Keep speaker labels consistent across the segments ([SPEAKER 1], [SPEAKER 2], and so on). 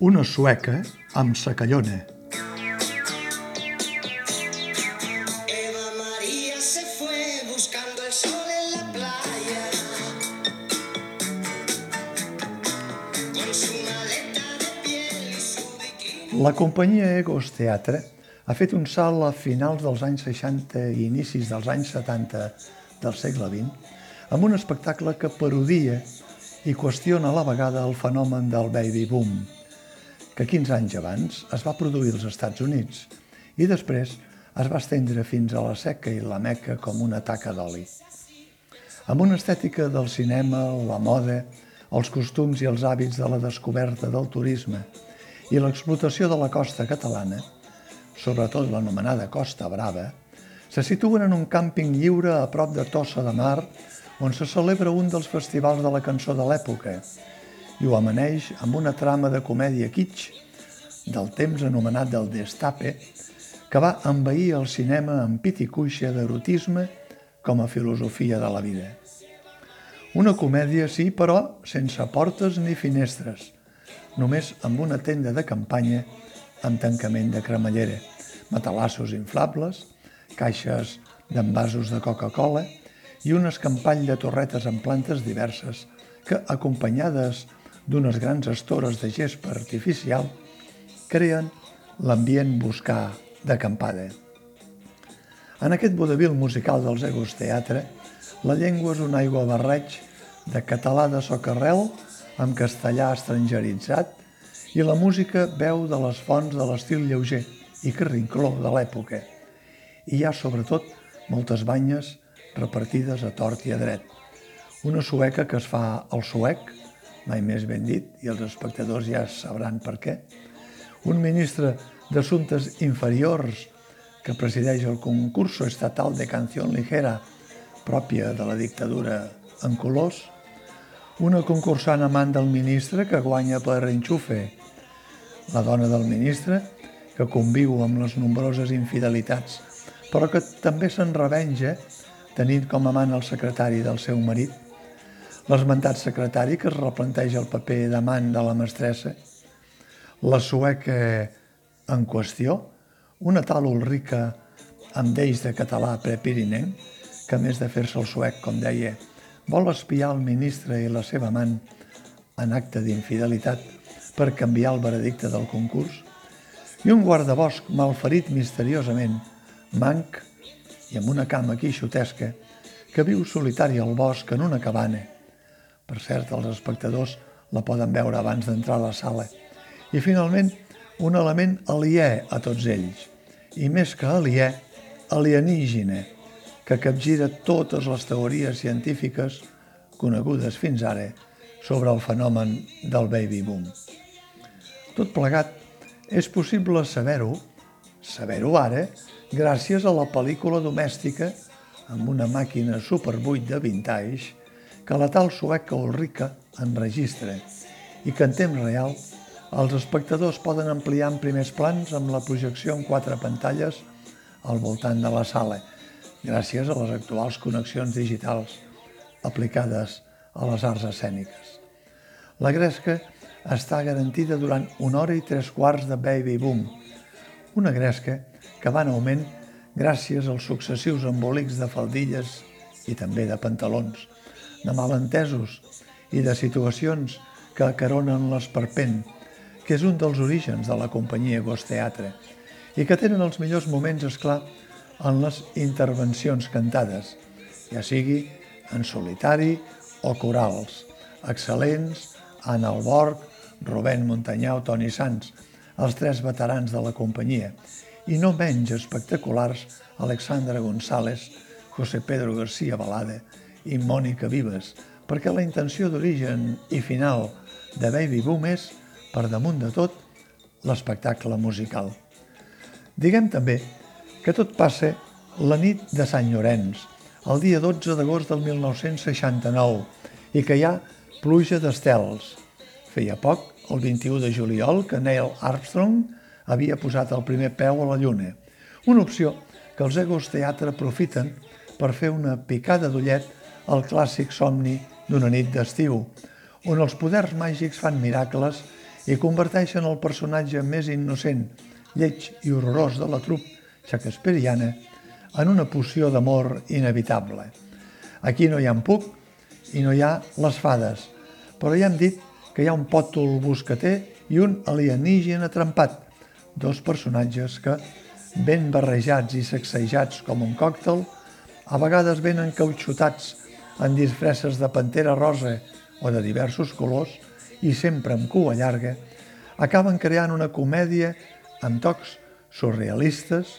[SPEAKER 1] Una sueca amb sacallona.
[SPEAKER 2] Eva María se fue buscando el sol en la playa. Con su maleta de piel y su bikini.
[SPEAKER 1] La companyia Egos Teatre ha fet un salt a finals dels anys 60 i inicis dels anys 70 del segle XX amb un espectacle que parodia i qüestiona a la vegada el fenomen del baby boom, que 15 anys abans es va produir als Estats Units i després es va estendre fins a la seca i la meca com una taca d'oli. Amb una estètica del cinema, la moda, els costums i els hàbits de la descoberta del turisme i l'explotació de la costa catalana, sobretot l'anomenada Costa Brava, se situen en un càmping lliure a prop de Tossa de Mar, on se celebra un dels festivals de la cançó de l'època i ho amaneix amb una trama de comèdia kitsch del temps anomenat del Destape, que va envair el cinema amb pit i cuixa d'erotisme com a filosofia de la vida. Una comèdia, sí, però sense portes ni finestres, només amb una tenda de campanya amb tancament de cremallera, matalassos inflables, caixes d'envasos de Coca-Cola i un escampall de torretes amb plantes diverses que, acompanyades d'unes grans estores de gespa artificial, creen l'ambient buscar d'acampada. En aquest vodevil musical dels Egos Teatre, la llengua és un aigua barreig de català de socarrel amb castellà estrangeritzat i la música veu de les fonts de l'estil lleuger i carrincló de l'època. I hi ha, sobretot, moltes banyes repartides a tort i a dret. Una sueca que es fa el suec, mai més ben dit, i els espectadors ja sabran per què. Un ministre d'Assumptes Inferiors que presideix el concurso estatal de canción ligera pròpia de la dictadura en colors, una concursant amant del ministre que guanya per enxufe, la dona del ministre que conviu amb les nombroses infidelitats, però que també se'n revenja tenint com amant el secretari del seu marit, l'esmentat secretari que es replanteja el paper d'amant de la mestressa, la sueca en qüestió, una tal Ulrica amb d'ells de català prepirinenc, que a més de fer-se el suec, com deia, vol espiar el ministre i la seva amant en acte d'infidelitat per canviar el veredicte del concurs, i un guardabosc malferit misteriosament, manc i amb una cama quixotesca, que viu solitari al bosc en una cabana. Per cert, els espectadors la poden veure abans d'entrar a la sala. I finalment, un element aliè a tots ells, i més que aliè, alienígena, que capgira totes les teories científiques conegudes fins ara sobre el fenomen del baby boom. Tot plegat és possible saber-ho, saber-ho ara, gràcies a la pel·lícula domèstica amb una màquina Super 8 de vintage que la tal sueca Ulrica enregistra i que en temps real els espectadors poden ampliar en primers plans amb la projecció en quatre pantalles al voltant de la sala, gràcies a les actuals connexions digitals aplicades a les arts escèniques. La gresca està garantida durant una hora i tres quarts de Baby Boom, una gresca que va en augment gràcies als successius embolics de faldilles i també de pantalons, de malentesos i de situacions que acaronen l'esperpent, que és un dels orígens de la companyia Ghost Teatre i que tenen els millors moments, és clar, en les intervencions cantades, ja sigui en solitari o corals, excel·lents, Anna Alborg, Rubén Montanyà o Toni Sans, els tres veterans de la companyia, i no menys espectaculars Alexandra González, José Pedro García Balada i Mònica Vives, perquè la intenció d'origen i final de Baby Boom és, per damunt de tot, l'espectacle musical. Diguem també que tot passa la nit de Sant Llorenç, el dia 12 d'agost del 1969, i que hi ha pluja d'estels. Feia poc, el 21 de juliol, que Neil Armstrong havia posat el primer peu a la Lluna, una opció que els Egos Teatre aprofiten per fer una picada d'ullet al clàssic somni d'una nit d'estiu, on els poders màgics fan miracles i converteixen el personatge més innocent, lleig i horrorós de la trup shakespeariana en una poció d'amor inevitable. Aquí no hi ha Puc i no hi ha les fades, però ja hem dit que hi ha un pòtol buscater i un alienígena trempat, dos personatges que, ben barrejats i sacsejats com un còctel, a vegades ben encauxotats en disfresses de pantera rosa o de diversos colors i sempre amb cua llarga, acaben creant una comèdia amb tocs surrealistes,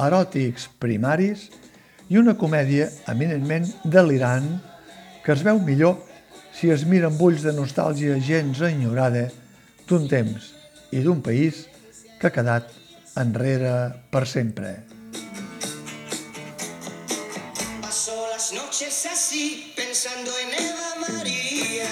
[SPEAKER 1] eròtics primaris i una comèdia eminentment delirant que es veu millor si es mira amb ulls de nostàlgia gens enyorada d'un temps i d'un país que ha quedat enrere per sempre.
[SPEAKER 2] Las noches así pensando en Eva María.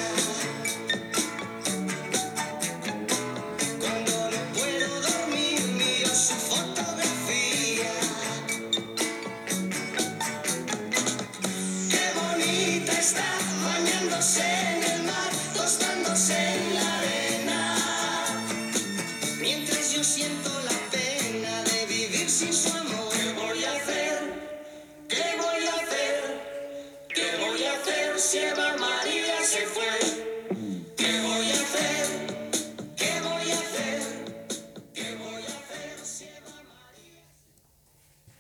[SPEAKER 2] share my mind. my